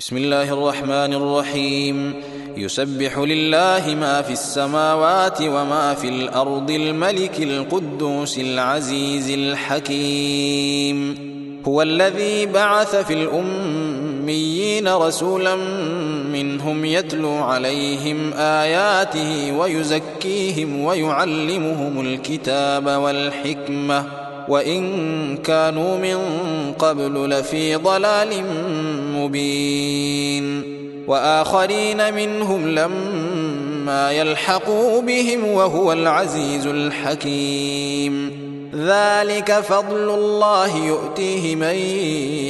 بسم الله الرحمن الرحيم. يسبح لله ما في السماوات وما في الأرض الملك القدوس العزيز الحكيم. هو الذي بعث في الأميين رسولا منهم يتلو عليهم آياته ويزكيهم ويعلمهم الكتاب والحكمة. وإن كانوا من قبل لفي ضلال مبين وآخرين منهم لما يلحقوا بهم وهو العزيز الحكيم. ذلك فضل الله يؤتيه من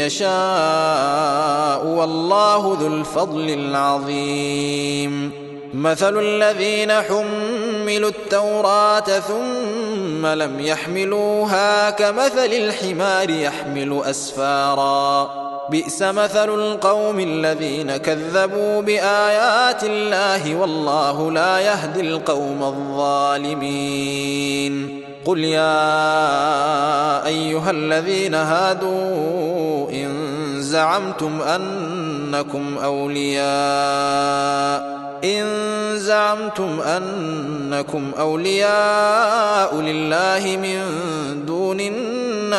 يشاء والله ذو الفضل العظيم. مثل الذين حملوا التوراة ثم لم يحملوها كمثل الحمار يحمل أسفارا. بئس مثل القوم الذين كذبوا بآيات الله والله لا يهدي القوم الظالمين. قل يا أيها الذين هادوا إن زعمتم أنكم أولياء إن زعمتم أنكم أولياء لله من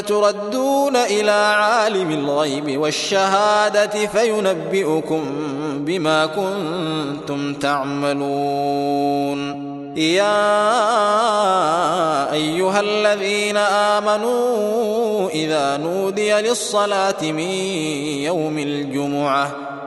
تردون إلى عالم الغيب والشهادة فينبئكم بما كنتم تعملون. يا أيها الذين آمنوا إذا نودي للصلاة من يوم الجمعة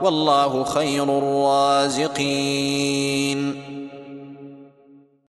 والله خير الرازقين.